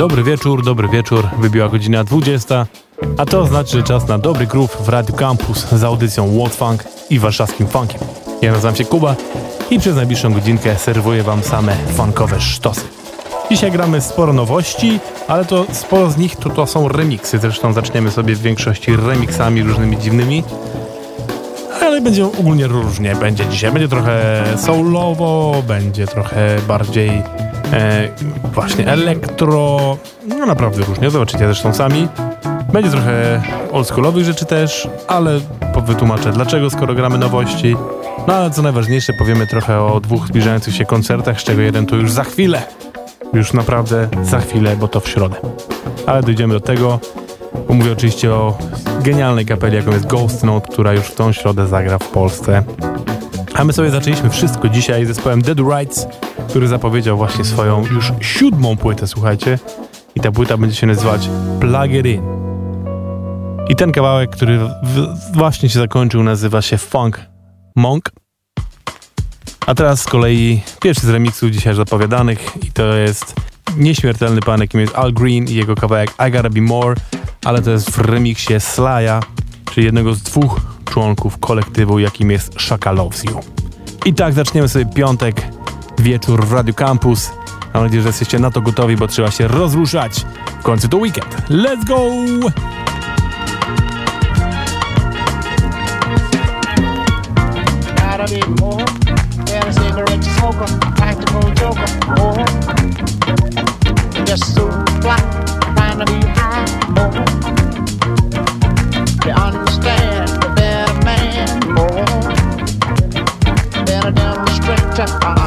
Dobry wieczór, dobry wieczór. Wybiła godzina 20, a to znaczy, że czas na dobry groove w Radio Campus z audycją World Funk i warszawskim funkiem. Ja nazywam się Kuba i przez najbliższą godzinkę serwuję wam same funkowe sztosy. Dzisiaj gramy sporo nowości, ale to sporo z nich to, to są remiksy. Zresztą zaczniemy sobie w większości remixami różnymi dziwnymi. Ale będzie ogólnie różnie. Będzie dzisiaj. Będzie trochę soulowo, będzie trochę bardziej e, właśnie elektro, no naprawdę różnie, zobaczycie zresztą sami. Będzie trochę oldschoolowych rzeczy też, ale wytłumaczę dlaczego, skoro gramy nowości. No ale co najważniejsze, powiemy trochę o dwóch zbliżających się koncertach, z czego jeden to już za chwilę. Już naprawdę za chwilę, bo to w środę. Ale dojdziemy do tego. Mówię oczywiście o genialnej kapeli, jaką jest Ghost Note, która już w tą środę zagra w Polsce. A my sobie zaczęliśmy wszystko dzisiaj z zespołem Dead Rights, który zapowiedział właśnie swoją już siódmą płytę, słuchajcie. I ta płyta będzie się nazywać Plug It In. I ten kawałek, który właśnie się zakończył, nazywa się Funk Monk. A teraz z kolei pierwszy z remiksów dzisiaj zapowiadanych i to jest nieśmiertelny pan, jakim jest Al Green i jego kawałek I Gotta Be More, ale to jest w remiksie Slaya, czyli jednego z dwóch członków kolektywu, jakim jest You. I tak zaczniemy sobie piątek, wieczór w Radio Campus. Mam nadzieję, że jesteście na to gotowi, bo trzeba się rozruszać. W końcu to weekend. Let's go! Just fly, be high. To just a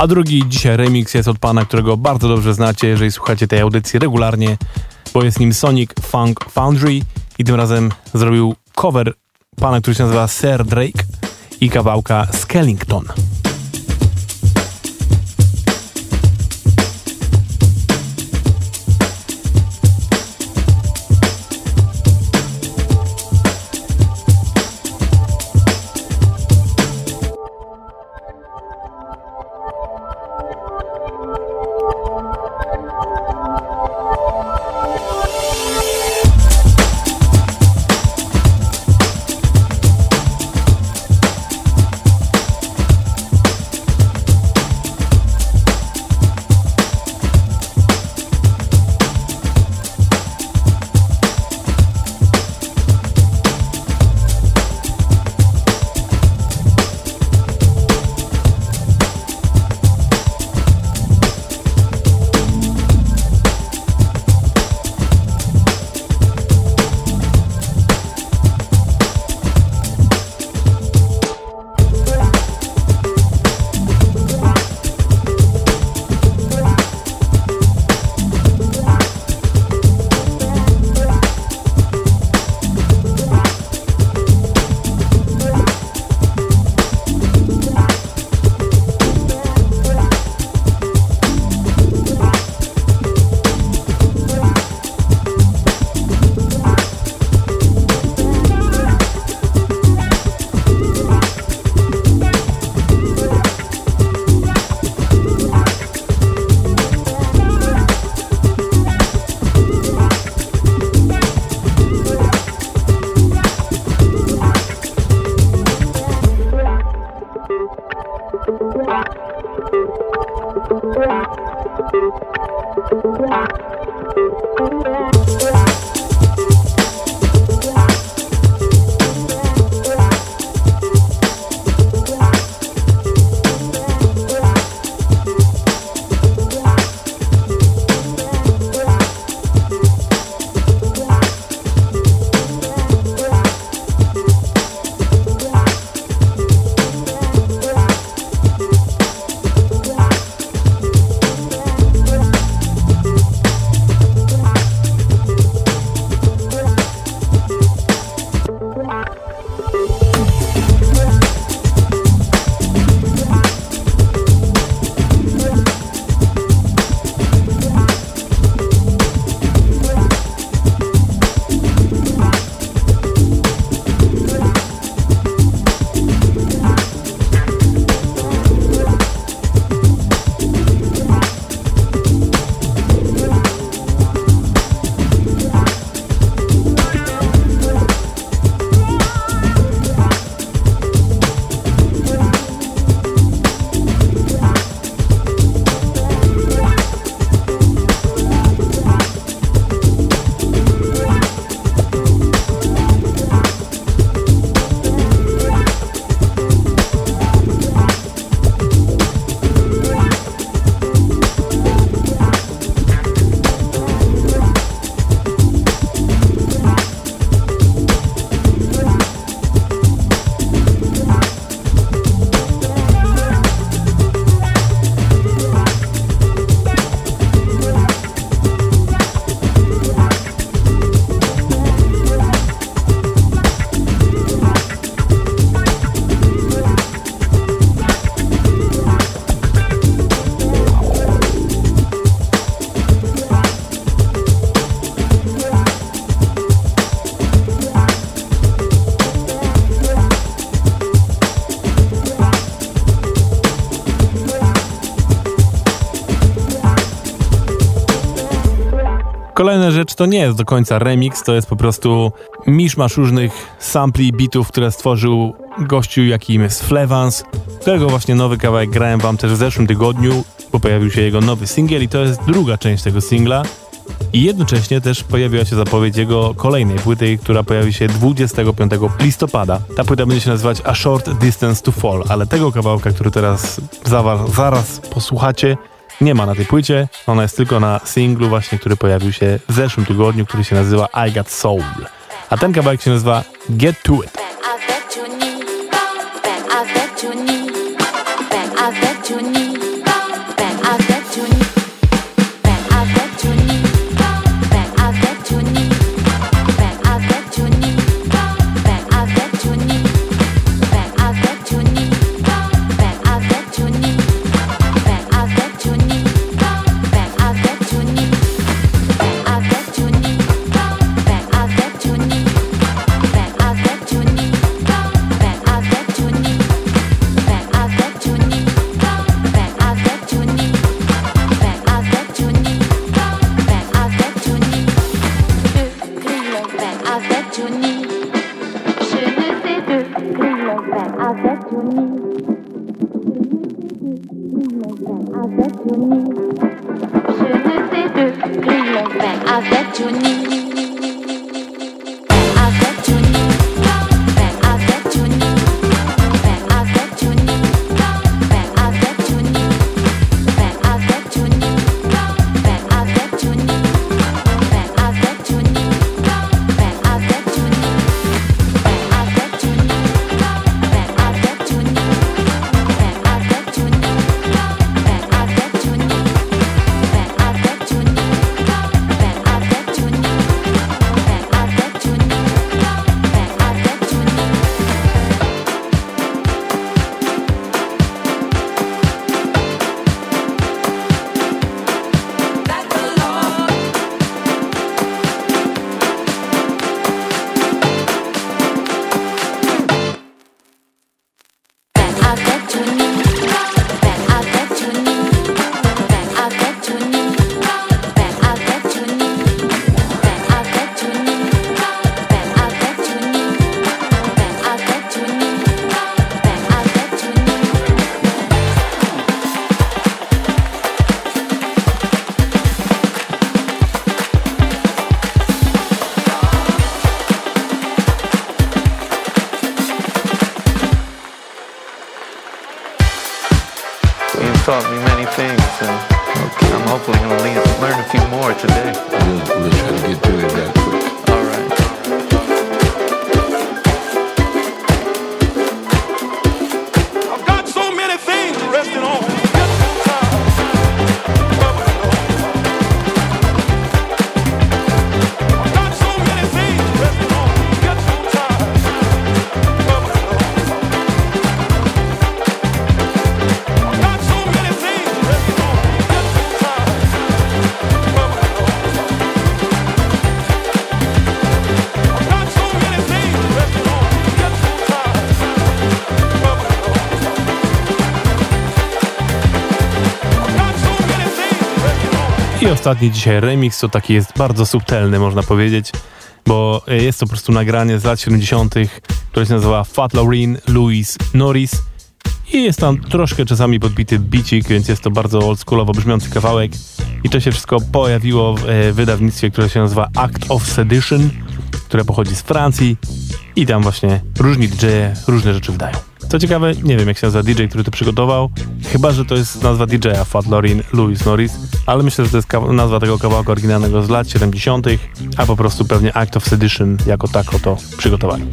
A drugi dzisiaj remix jest od pana, którego bardzo dobrze znacie, jeżeli słuchacie tej audycji regularnie, bo jest nim Sonic Funk Foundry i tym razem zrobił cover pana, który się nazywa Sir Drake i kawałka Skellington. Rzecz to nie jest do końca remix, to jest po prostu miszmasz różnych sampli bitów, które stworzył gościu, jakim jest Flevans, którego właśnie nowy kawałek grałem wam też w zeszłym tygodniu, bo pojawił się jego nowy singiel i to jest druga część tego singla. I jednocześnie też pojawiła się zapowiedź jego kolejnej płyty, która pojawi się 25 listopada. Ta płyta będzie się nazywać A Short Distance to Fall, ale tego kawałka, który teraz zaraz posłuchacie, nie ma na tej płycie. Ona jest tylko na singlu właśnie, który pojawił się w zeszłym tygodniu, który się nazywa I Got Soul. A ten kawałek się nazywa Get To It. Ostatni dzisiaj remix to taki jest bardzo subtelny, można powiedzieć, bo jest to po prostu nagranie z lat 70., które się nazywa Fat Lauren Louis Norris i jest tam troszkę czasami podbity bicik, więc jest to bardzo oldschoolowo brzmiący kawałek i to się wszystko pojawiło w e, wydawnictwie, które się nazywa Act of Sedition, które pochodzi z Francji i tam właśnie różni DJ różne rzeczy wydają. Co ciekawe, nie wiem jak się nazywa DJ, który to przygotował, chyba, że to jest nazwa DJ-a Fat Lorin Louis Norris, ale myślę, że to jest nazwa tego kawałka oryginalnego z lat 70., a po prostu pewnie Act of Sedition jako tako to przygotowali.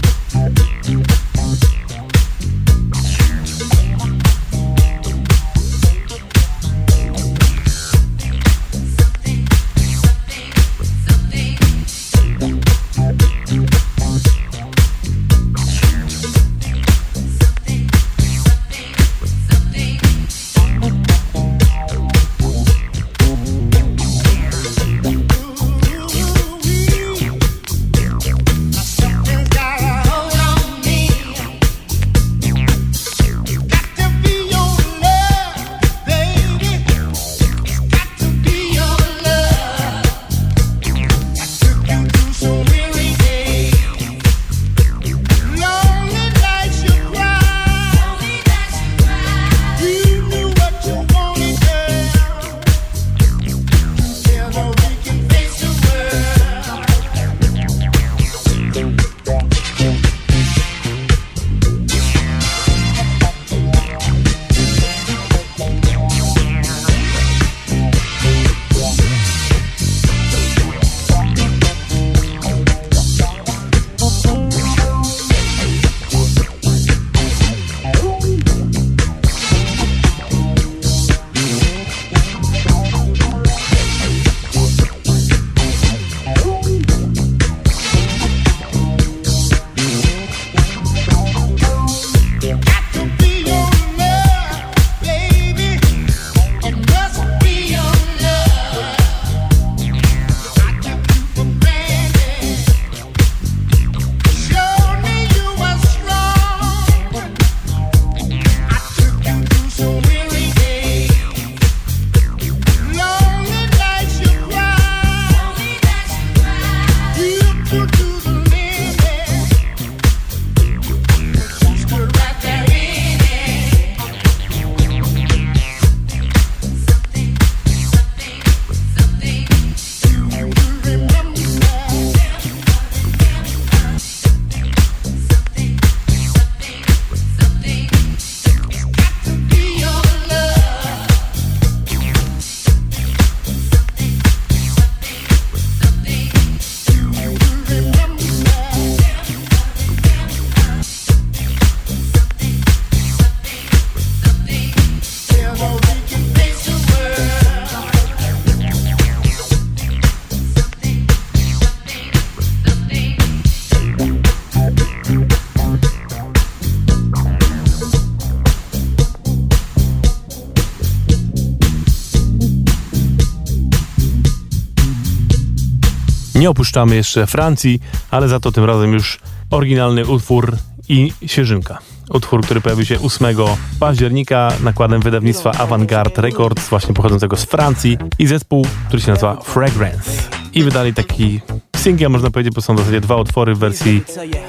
Nie opuszczamy jeszcze Francji, ale za to tym razem już oryginalny utwór i Sierzynka. Utwór, który pojawił się 8 października nakładem wydawnictwa Avantgarde Records, właśnie pochodzącego z Francji i zespół, który się nazywa Fragrance. I wydali taki singiel, można powiedzieć, bo są w zasadzie dwa utwory w wersji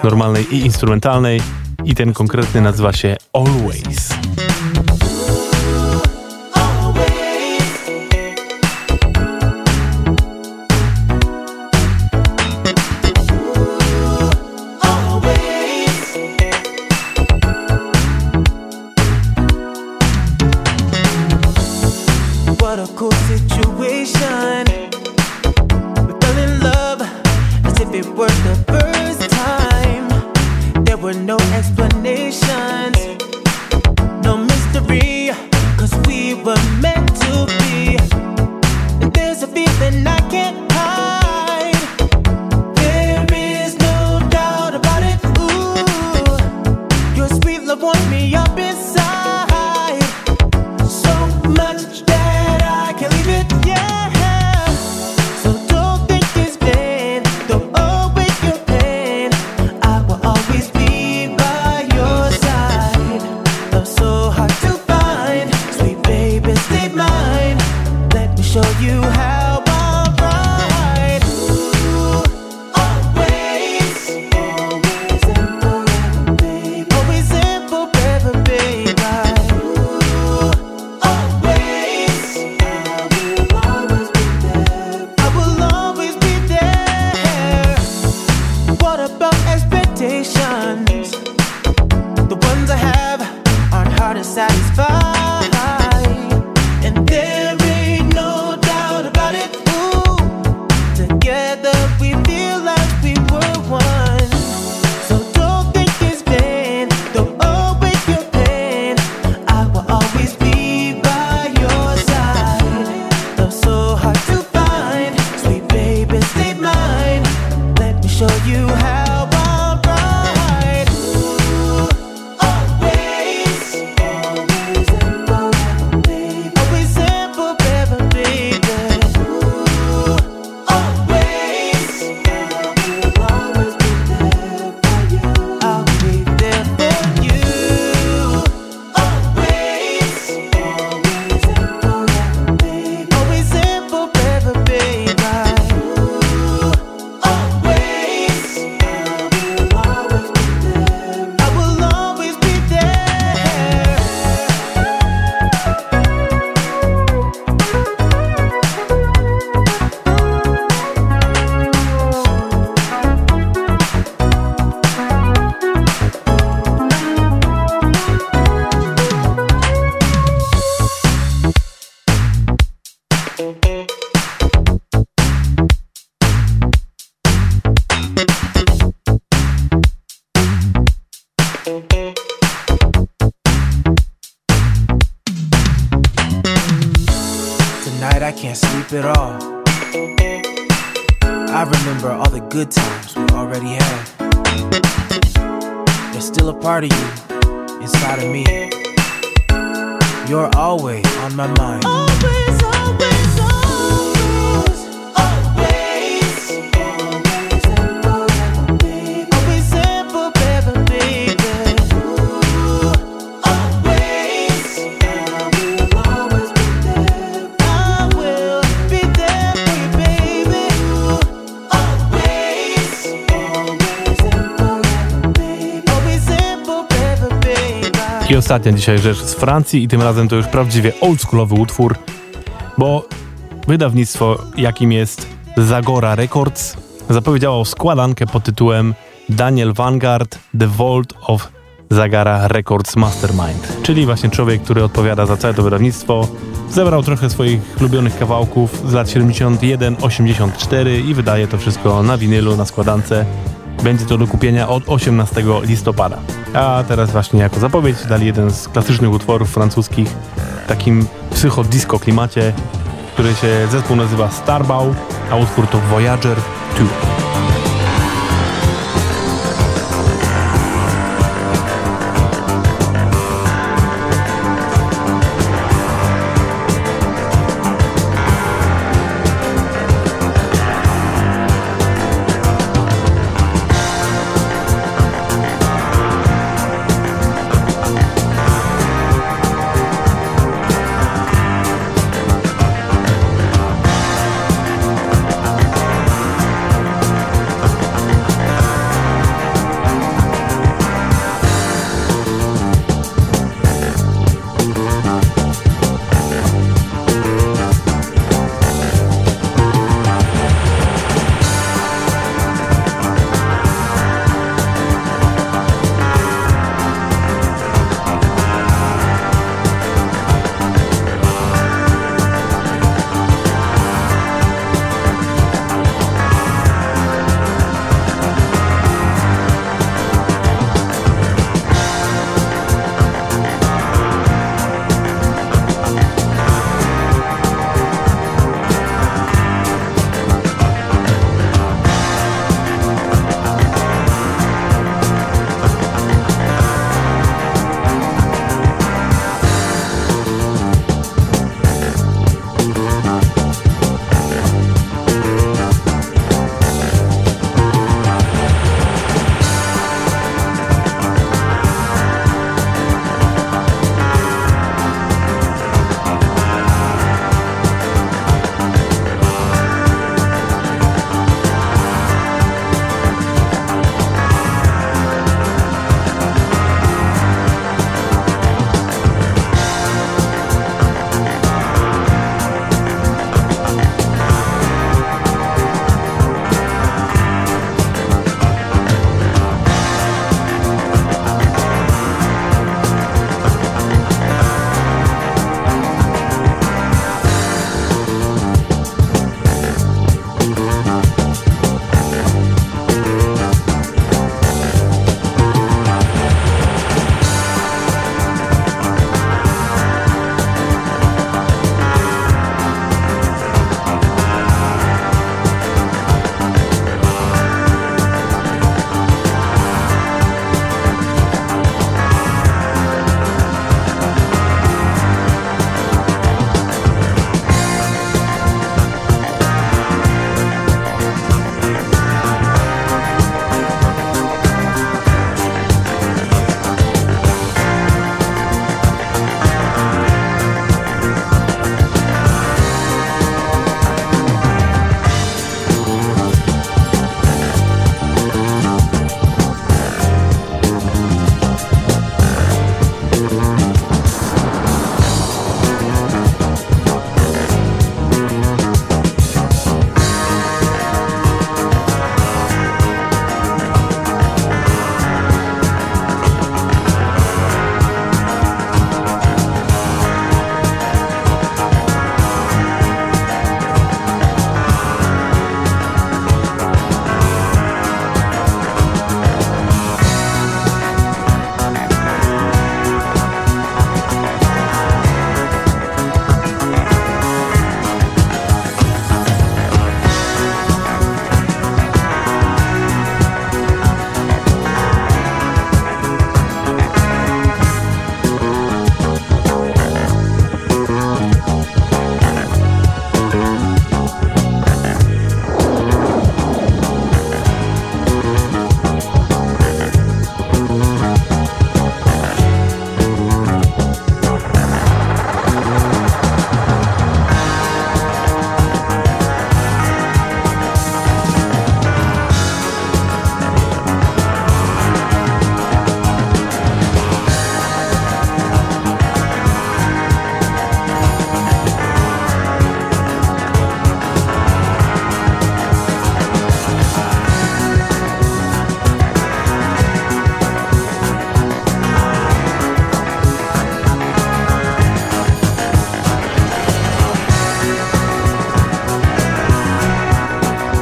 normalnej i instrumentalnej i ten konkretny nazywa się Always. what a cool situation. We fell in love as if it was the first time. There were no explanations. Ostatnia dzisiaj rzecz z Francji i tym razem to już prawdziwie oldschoolowy utwór, bo wydawnictwo, jakim jest Zagora Records, zapowiedziało składankę pod tytułem Daniel Vanguard The Vault of Zagara Records Mastermind, czyli właśnie człowiek, który odpowiada za całe to wydawnictwo. Zebrał trochę swoich ulubionych kawałków z lat 71-84 i wydaje to wszystko na winylu, na składance. Będzie to do kupienia od 18 listopada. A teraz właśnie jako zapowiedź dali jeden z klasycznych utworów francuskich w takim psychodisco klimacie, który się zespół nazywa Starbau, a utwór to Voyager 2.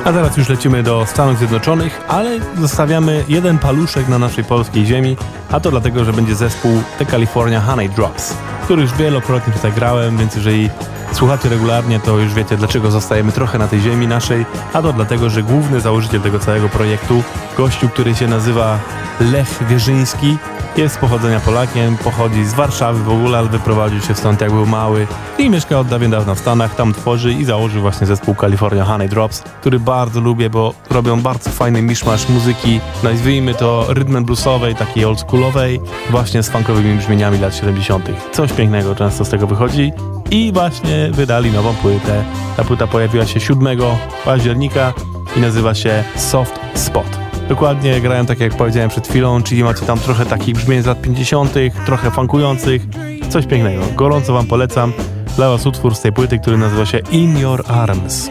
A teraz już lecimy do Stanów Zjednoczonych, ale zostawiamy jeden paluszek na naszej polskiej ziemi, a to dlatego, że będzie zespół The California Honey Drops, który już wielokrotnie tutaj grałem, więc jeżeli słuchacie regularnie, to już wiecie, dlaczego zostajemy trochę na tej ziemi naszej, a to dlatego, że główny założyciel tego całego projektu, gościu, który się nazywa Lech Wierzyński, jest z pochodzenia Polakiem, pochodzi z Warszawy w ogóle, ale wyprowadził się stąd jak był mały i mieszka od dawien dawna w Stanach, tam tworzy i założył właśnie zespół California Honey Drops, który bardzo lubię, bo robią bardzo fajny miszmasz muzyki, nazwijmy to rytmem bluesowej, takiej oldschoolowej, właśnie z funkowymi brzmieniami lat 70. Coś pięknego często z tego wychodzi i właśnie wydali nową płytę. Ta płyta pojawiła się 7 października i nazywa się Soft Spot. Dokładnie grają tak jak powiedziałem przed chwilą, czyli macie tam trochę takich brzmień z lat 50., trochę funkujących, coś pięknego. Gorąco wam polecam dla was utwór z tej płyty, który nazywa się In Your Arms.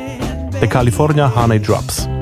The California Honey Drops.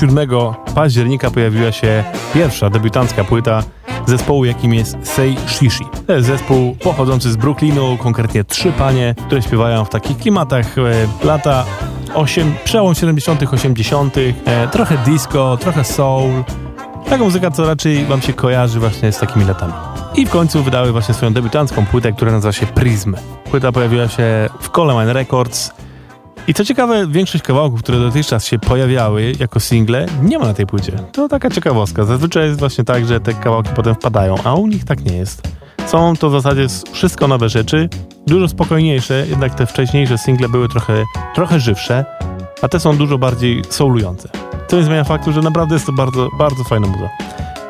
7 października pojawiła się pierwsza debiutancka płyta zespołu, jakim jest Sei Shishi. To jest zespół pochodzący z Brooklynu, konkretnie trzy panie, które śpiewają w takich klimatach e, lata 8, przełom 70., 80., e, trochę disco, trochę soul. Taka muzyka, co raczej wam się kojarzy właśnie z takimi latami. I w końcu wydały właśnie swoją debiutancką płytę, która nazywa się Prism. Płyta pojawiła się w Coleman Records I co ciekawe, większość kawałków, które dotychczas się pojawiały jako single, nie ma na tej płycie. To taka ciekawostka. Zazwyczaj jest właśnie tak, że te kawałki potem wpadają, a u nich tak nie jest. Są to w zasadzie wszystko nowe rzeczy, dużo spokojniejsze, jednak te wcześniejsze single były trochę, trochę żywsze, a te są dużo bardziej soulujące. Co nie zmienia faktu, że naprawdę jest to bardzo, bardzo fajna muza.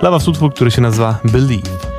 Dla was który się nazywa Believe.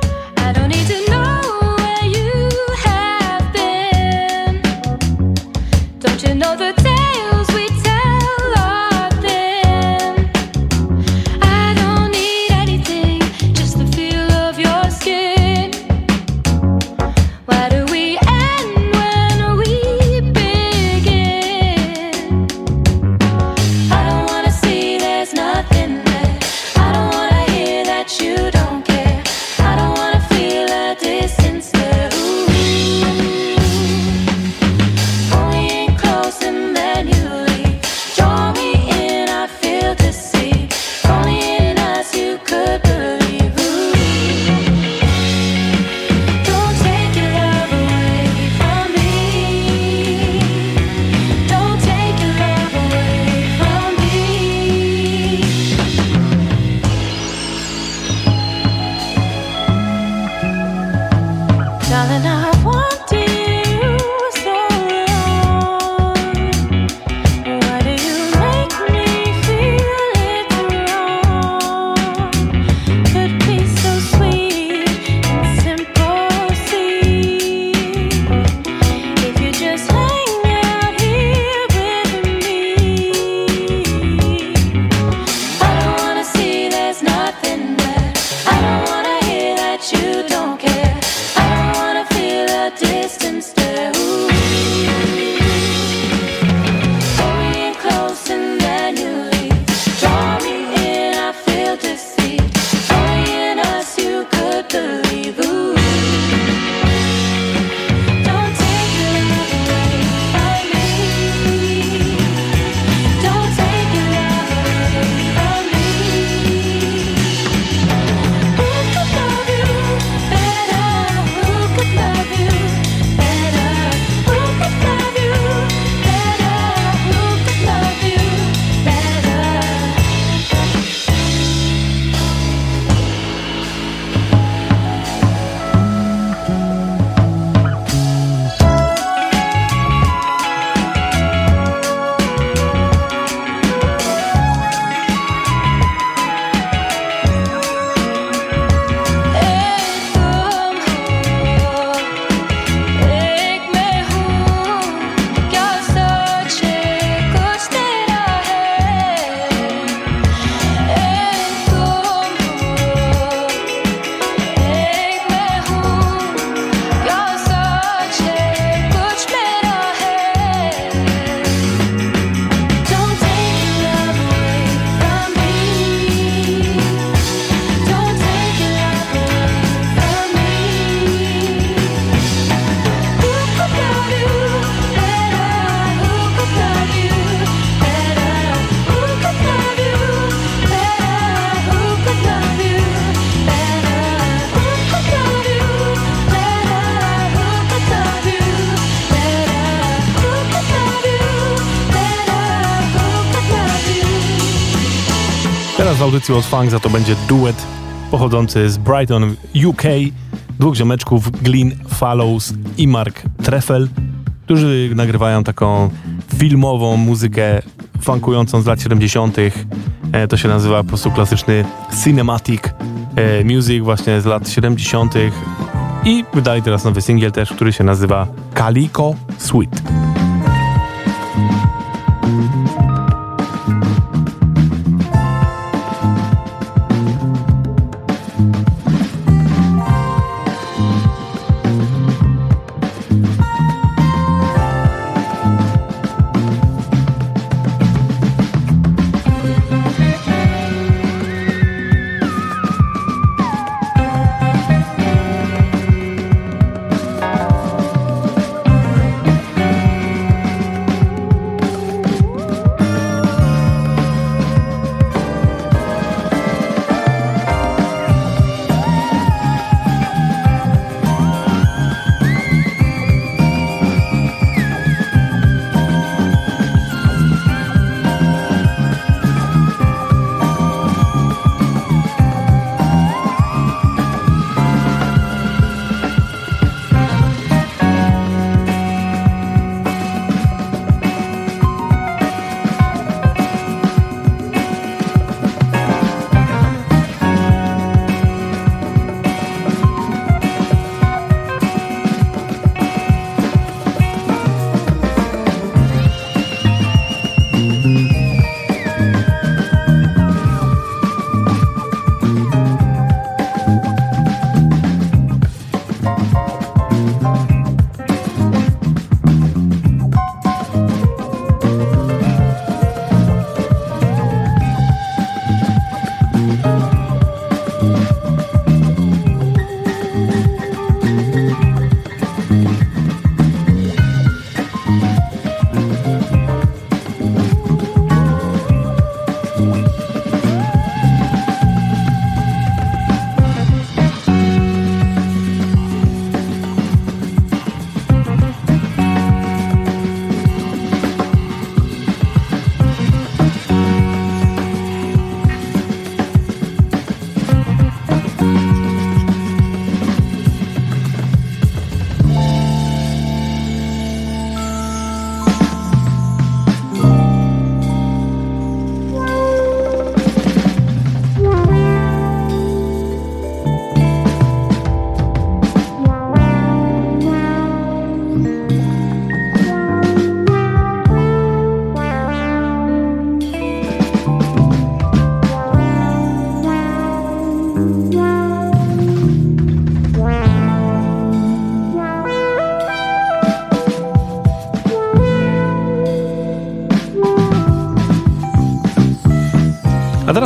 Z audycji od Funk za to będzie duet pochodzący z Brighton, UK, dwóch ziomeczków Glyn Fallows i Mark Treffel, którzy nagrywają taką filmową muzykę funkującą z lat 70. E, to się nazywa po prostu klasyczny cinematic e, music właśnie z lat 70. I wydali teraz nowy singiel też, który się nazywa Calico Sweet.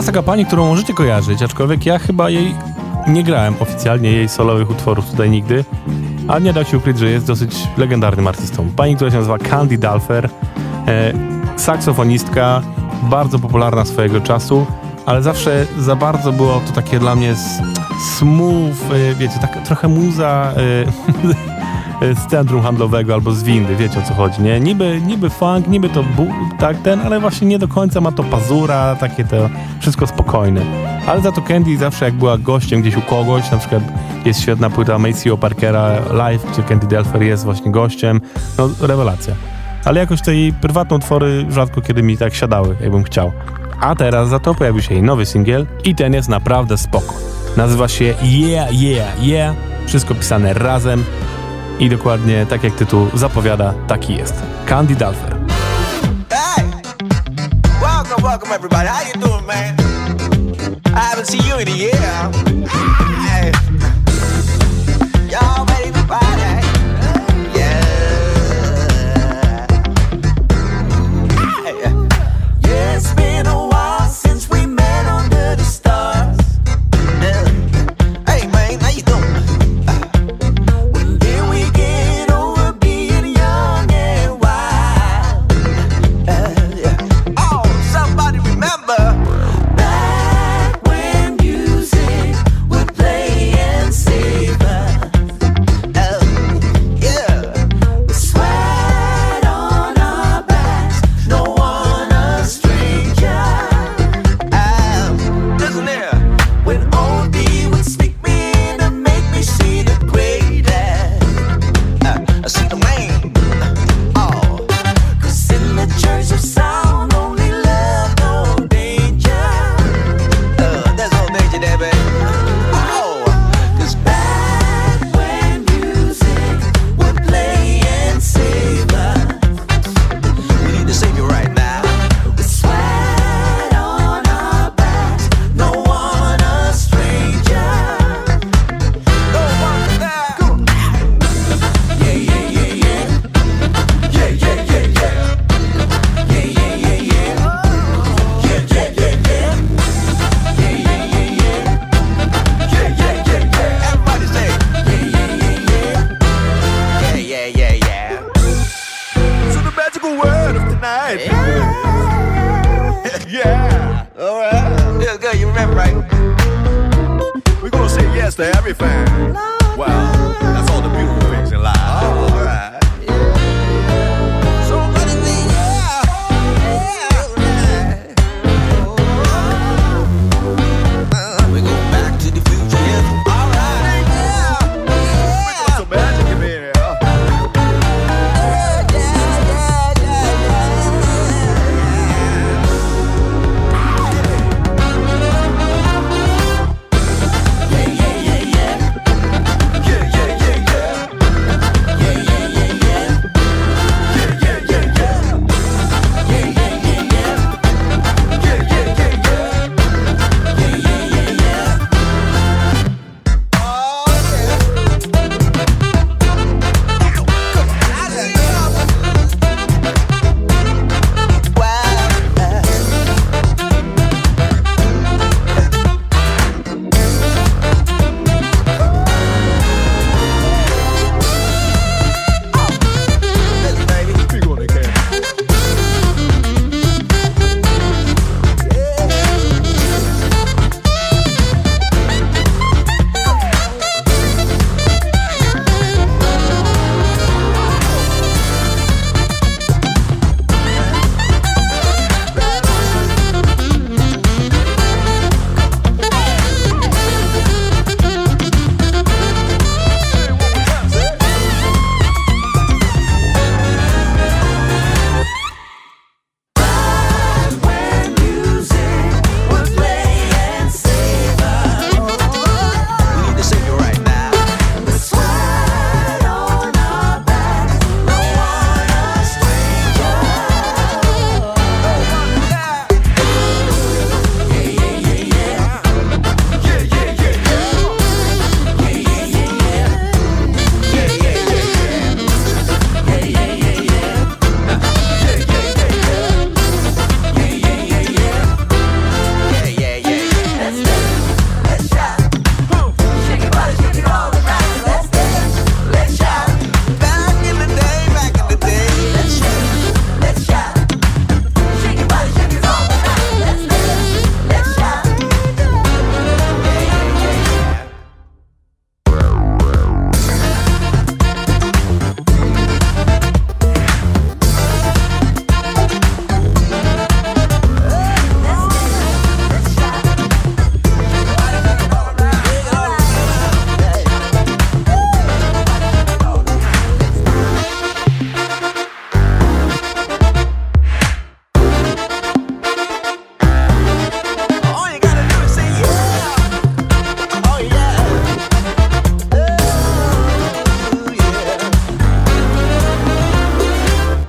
Teraz taka pani, którą możecie kojarzyć, aczkolwiek ja chyba jej nie grałem oficjalnie, jej solowych utworów tutaj nigdy, a nie da się ukryć, że jest dosyć legendarnym artystą. Pani, która się nazywa Candy Dalfer, e, saksofonistka, bardzo popularna swojego czasu, ale zawsze za bardzo było to takie dla mnie smooth, e, wiecie, tak trochę muza... E, z centrum handlowego albo z windy, wiecie o co chodzi, nie? Niby, niby funk, niby to tak ten, ale właśnie nie do końca ma to pazura, takie to wszystko spokojne. Ale za to Candy zawsze jak była gościem gdzieś u kogoś, na przykład jest świetna płyta Maceo Parkera Live, gdzie Candy Delfer jest właśnie gościem, no rewelacja. Ale jakoś te jej prywatne utwory rzadko kiedy mi tak siadały, jakbym chciał. A teraz za to pojawił się jej nowy singiel i ten jest naprawdę spoko. Nazywa się Yeah, Yeah, Yeah. Wszystko pisane razem. I dokładnie tak jak tytuł zapowiada, taki jest. Candy Dalfer. Hey! Welcome, welcome everybody. How you doing, man? I haven't seen you in a year.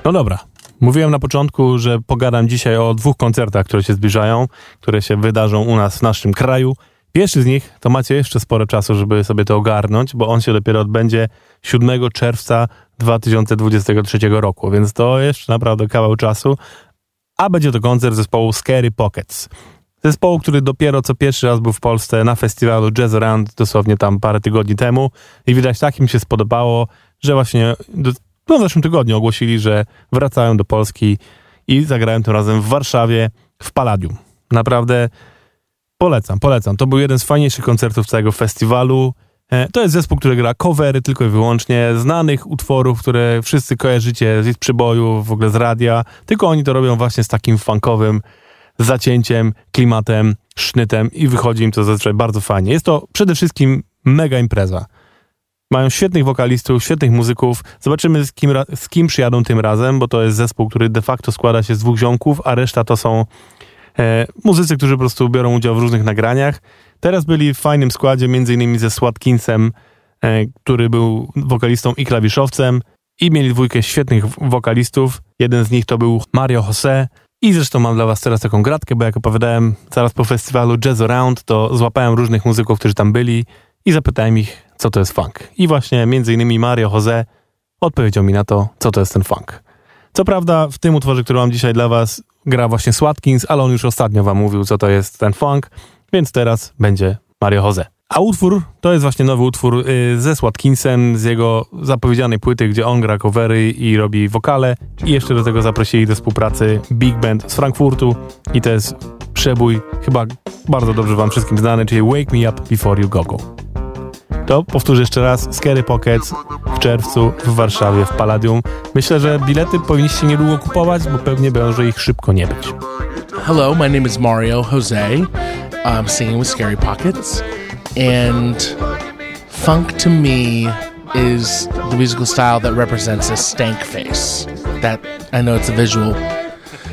No dobra. Mówiłem na początku, że pogadam dzisiaj o dwóch koncertach, które się zbliżają, które się wydarzą u nas w naszym kraju. Pierwszy z nich to macie jeszcze sporo czasu, żeby sobie to ogarnąć, bo on się dopiero odbędzie 7 czerwca 2023 roku, więc to jeszcze naprawdę kawał czasu. A będzie to koncert zespołu Scary Pockets. Zespołu, który dopiero co pierwszy raz był w Polsce na festiwalu Jazz Around, dosłownie tam parę tygodni temu i widać tak im się spodobało, że właśnie no w zeszłym tygodniu ogłosili, że wracają do Polski i zagrają tym razem w Warszawie w Palladium. Naprawdę polecam, polecam. To był jeden z fajniejszych koncertów całego festiwalu. E, to jest zespół, który gra covery tylko i wyłącznie znanych utworów, które wszyscy kojarzycie z ich przyboju, w ogóle z radia, tylko oni to robią właśnie z takim funkowym zacięciem, klimatem, sznytem i wychodzi im to zazwyczaj bardzo fajnie. Jest to przede wszystkim mega impreza. Mają świetnych wokalistów, świetnych muzyków. Zobaczymy, z kim, z kim przyjadą tym razem, bo to jest zespół, który de facto składa się z dwóch ziomków, a reszta to są e, muzycy, którzy po prostu biorą udział w różnych nagraniach. Teraz byli w fajnym składzie, innymi ze Swatkinsem, e, który był wokalistą i klawiszowcem. I mieli dwójkę świetnych wokalistów. Jeden z nich to był Mario Jose. I zresztą mam dla was teraz taką gratkę, bo jak opowiadałem zaraz po festiwalu Jazz Around, to złapałem różnych muzyków, którzy tam byli i zapytałem ich, co to jest funk. I właśnie między innymi Mario Jose odpowiedział mi na to, co to jest ten funk. Co prawda w tym utworze, który mam dzisiaj dla was, gra właśnie Swatkins, ale on już ostatnio wam mówił, co to jest ten funk, więc teraz będzie Mario Jose. A utwór to jest właśnie nowy utwór y, ze Swatkinsem, z jego zapowiedzianej płyty, gdzie on gra covery i robi wokale. I jeszcze do tego zaprosili do współpracy Big Band z Frankfurtu. I to jest przebój, chyba bardzo dobrze wam wszystkim znany, czyli Wake Me Up Before You Go Go. To powtórzę jeszcze raz, Scary Pockets w czerwcu w Warszawie w Palladium. Myślę, że bilety powinniście niedługo kupować, bo pewnie będzie ich szybko nie być. Hello, my name is Mario Jose. I'm singing with Scary Pockets. And funk to me is the musical style that represents a stank face. That I know it's a visual.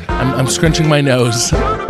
I'm, I'm scrunching my nose.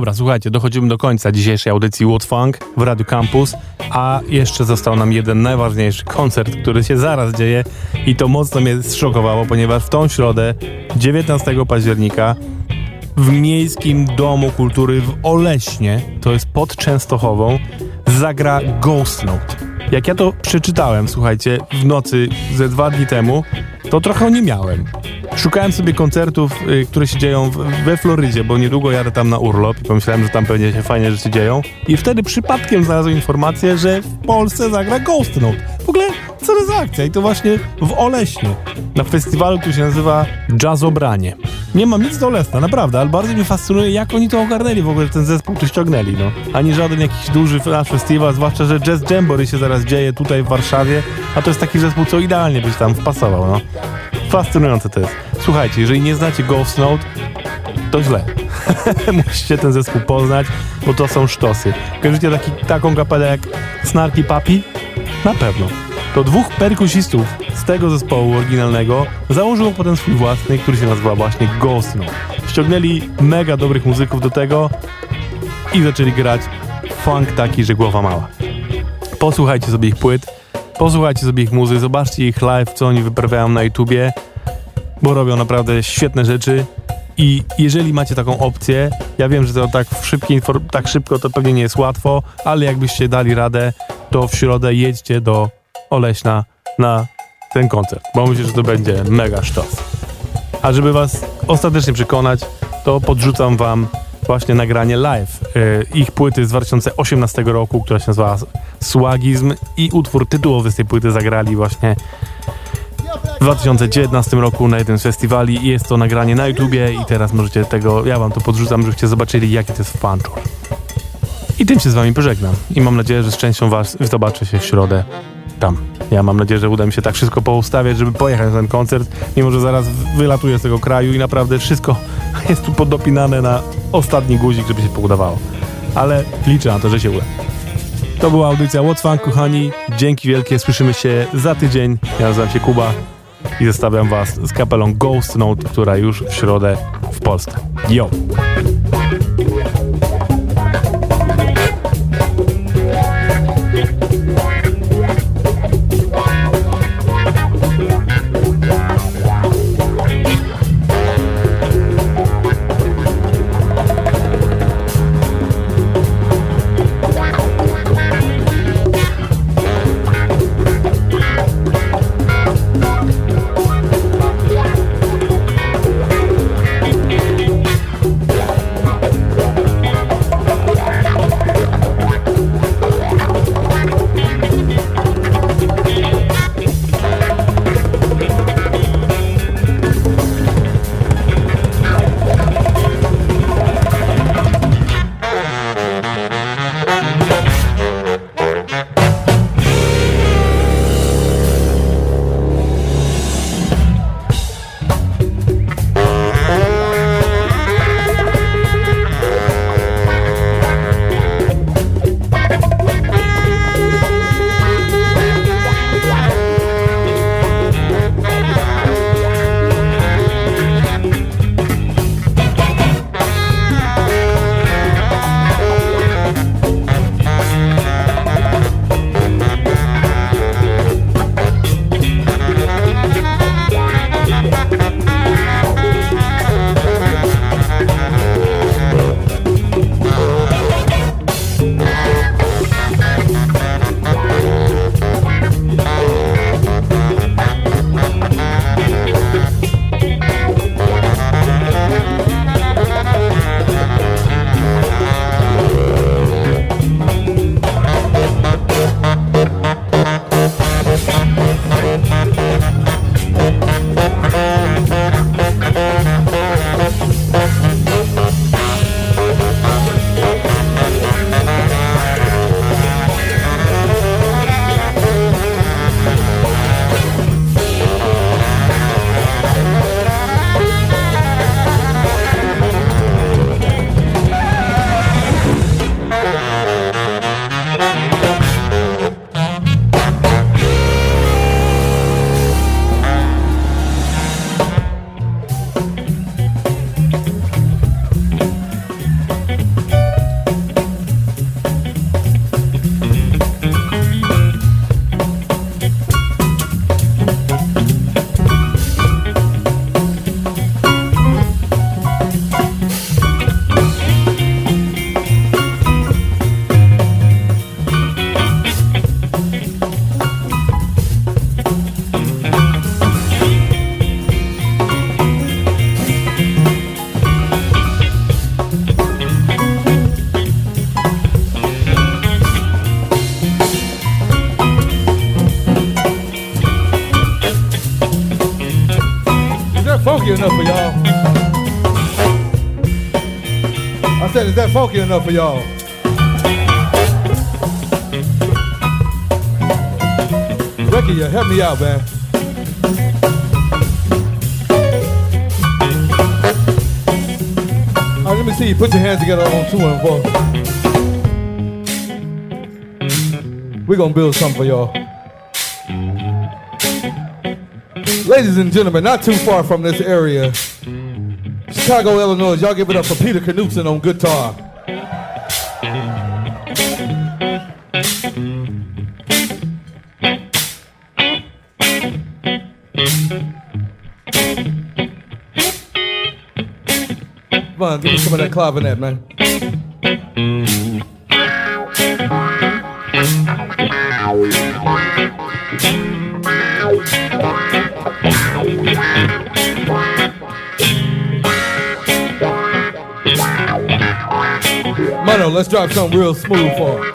dobra, słuchajcie, dochodzimy do końca dzisiejszej audycji What Funk w Radio Campus, a jeszcze został nam jeden najważniejszy koncert, który się zaraz dzieje i to mocno mnie zszokowało, ponieważ w tą środę, 19 października, w Miejskim Domu Kultury w Oleśnie, to jest pod Częstochową, zagra Ghost Note. Jak ja to przeczytałem, słuchajcie, w nocy ze dwa dni temu, to trochę nie miałem. Szukałem sobie koncertów, y, które się dzieją we Florydzie, bo niedługo jadę tam na urlop i pomyślałem, że tam pewnie się fajnie rzeczy dzieją. I wtedy przypadkiem znalazłem informację, że w Polsce zagra Ghost Note. W ogóle co to za akcja? I to właśnie w Oleśnie, na festiwalu, który się nazywa Jazzobranie. Nie mam nic do Lesna, naprawdę, ale bardzo mnie fascynuje, jak oni to ogarnęli w ogóle, ten zespół tu ściągnęli, no. Ani żaden jakiś duży nasz festiwal, zwłaszcza, że Jazz Jamboree się zaraz dzieje tutaj w Warszawie, a to jest taki zespół, co idealnie byś tam wpasował, no. Fascynujące to jest. Słuchajcie, jeżeli nie znacie Ghost Note, to źle. Musicie ten zespół poznać, bo to są sztosy. Kojarzycie taki, taką kapelę jak Snarky Papi? Na pewno. To dwóch perkusistów z tego zespołu oryginalnego założyło potem swój własny, który się nazywa właśnie Ghost Note. Ściągnęli mega dobrych muzyków do tego i zaczęli grać funk taki, że głowa mała. Posłuchajcie sobie ich płyt, posłuchajcie sobie ich muzy, zobaczcie ich live, co oni wyprawiają na YouTubie, bo robią naprawdę świetne rzeczy. I jeżeli macie taką opcję, ja wiem, że to tak, w szybkiej, tak szybko to pewnie nie jest łatwo, ale jakbyście dali radę, to w środę jedźcie do Oleśna na ten koncert, bo myślę, że to będzie mega sztos. A żeby was ostatecznie przekonać, to podrzucam wam właśnie nagranie live yy, ich płyty z 2018 roku, która się nazywa Swagizm i utwór tytułowy z tej płyty zagrali właśnie w 2019 roku na jednym z festiwali. Jest to nagranie na YouTubie i teraz możecie tego, ja wam to podrzucam, żebyście zobaczyli jaki to jest fanczur. I tym się z wami pożegnam i mam nadzieję, że z częścią was zobaczę się w środę tam. Ja mam nadzieję, że uda mi się tak wszystko poustawiać, żeby pojechać na ten koncert, mimo że zaraz wylatuję z tego kraju i naprawdę wszystko jest tu podopinane na ostatni guzik, żeby się poudawało. Ale liczę na to, że się uda. To była audycja What's Fun, kochani. Dzięki wielkie, słyszymy się za tydzień. Ja nazywam się Kuba i zostawiam was z kapelą Ghost Note, która już w środę w Polsce. Yo! Is that funky enough for y'all? Ricky, you help me out, man. All right, let me see you put your hands together on two and four. We're gonna build something for y'all. Ladies and gentlemen, not too far from this area, Chicago, Illinois, y'all give it up for Peter Knutson on guitar. Come on, give me some of that clavinet, man. Mono, let's drop something real smooth for him.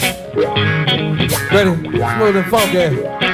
Ready? Smooth and funky.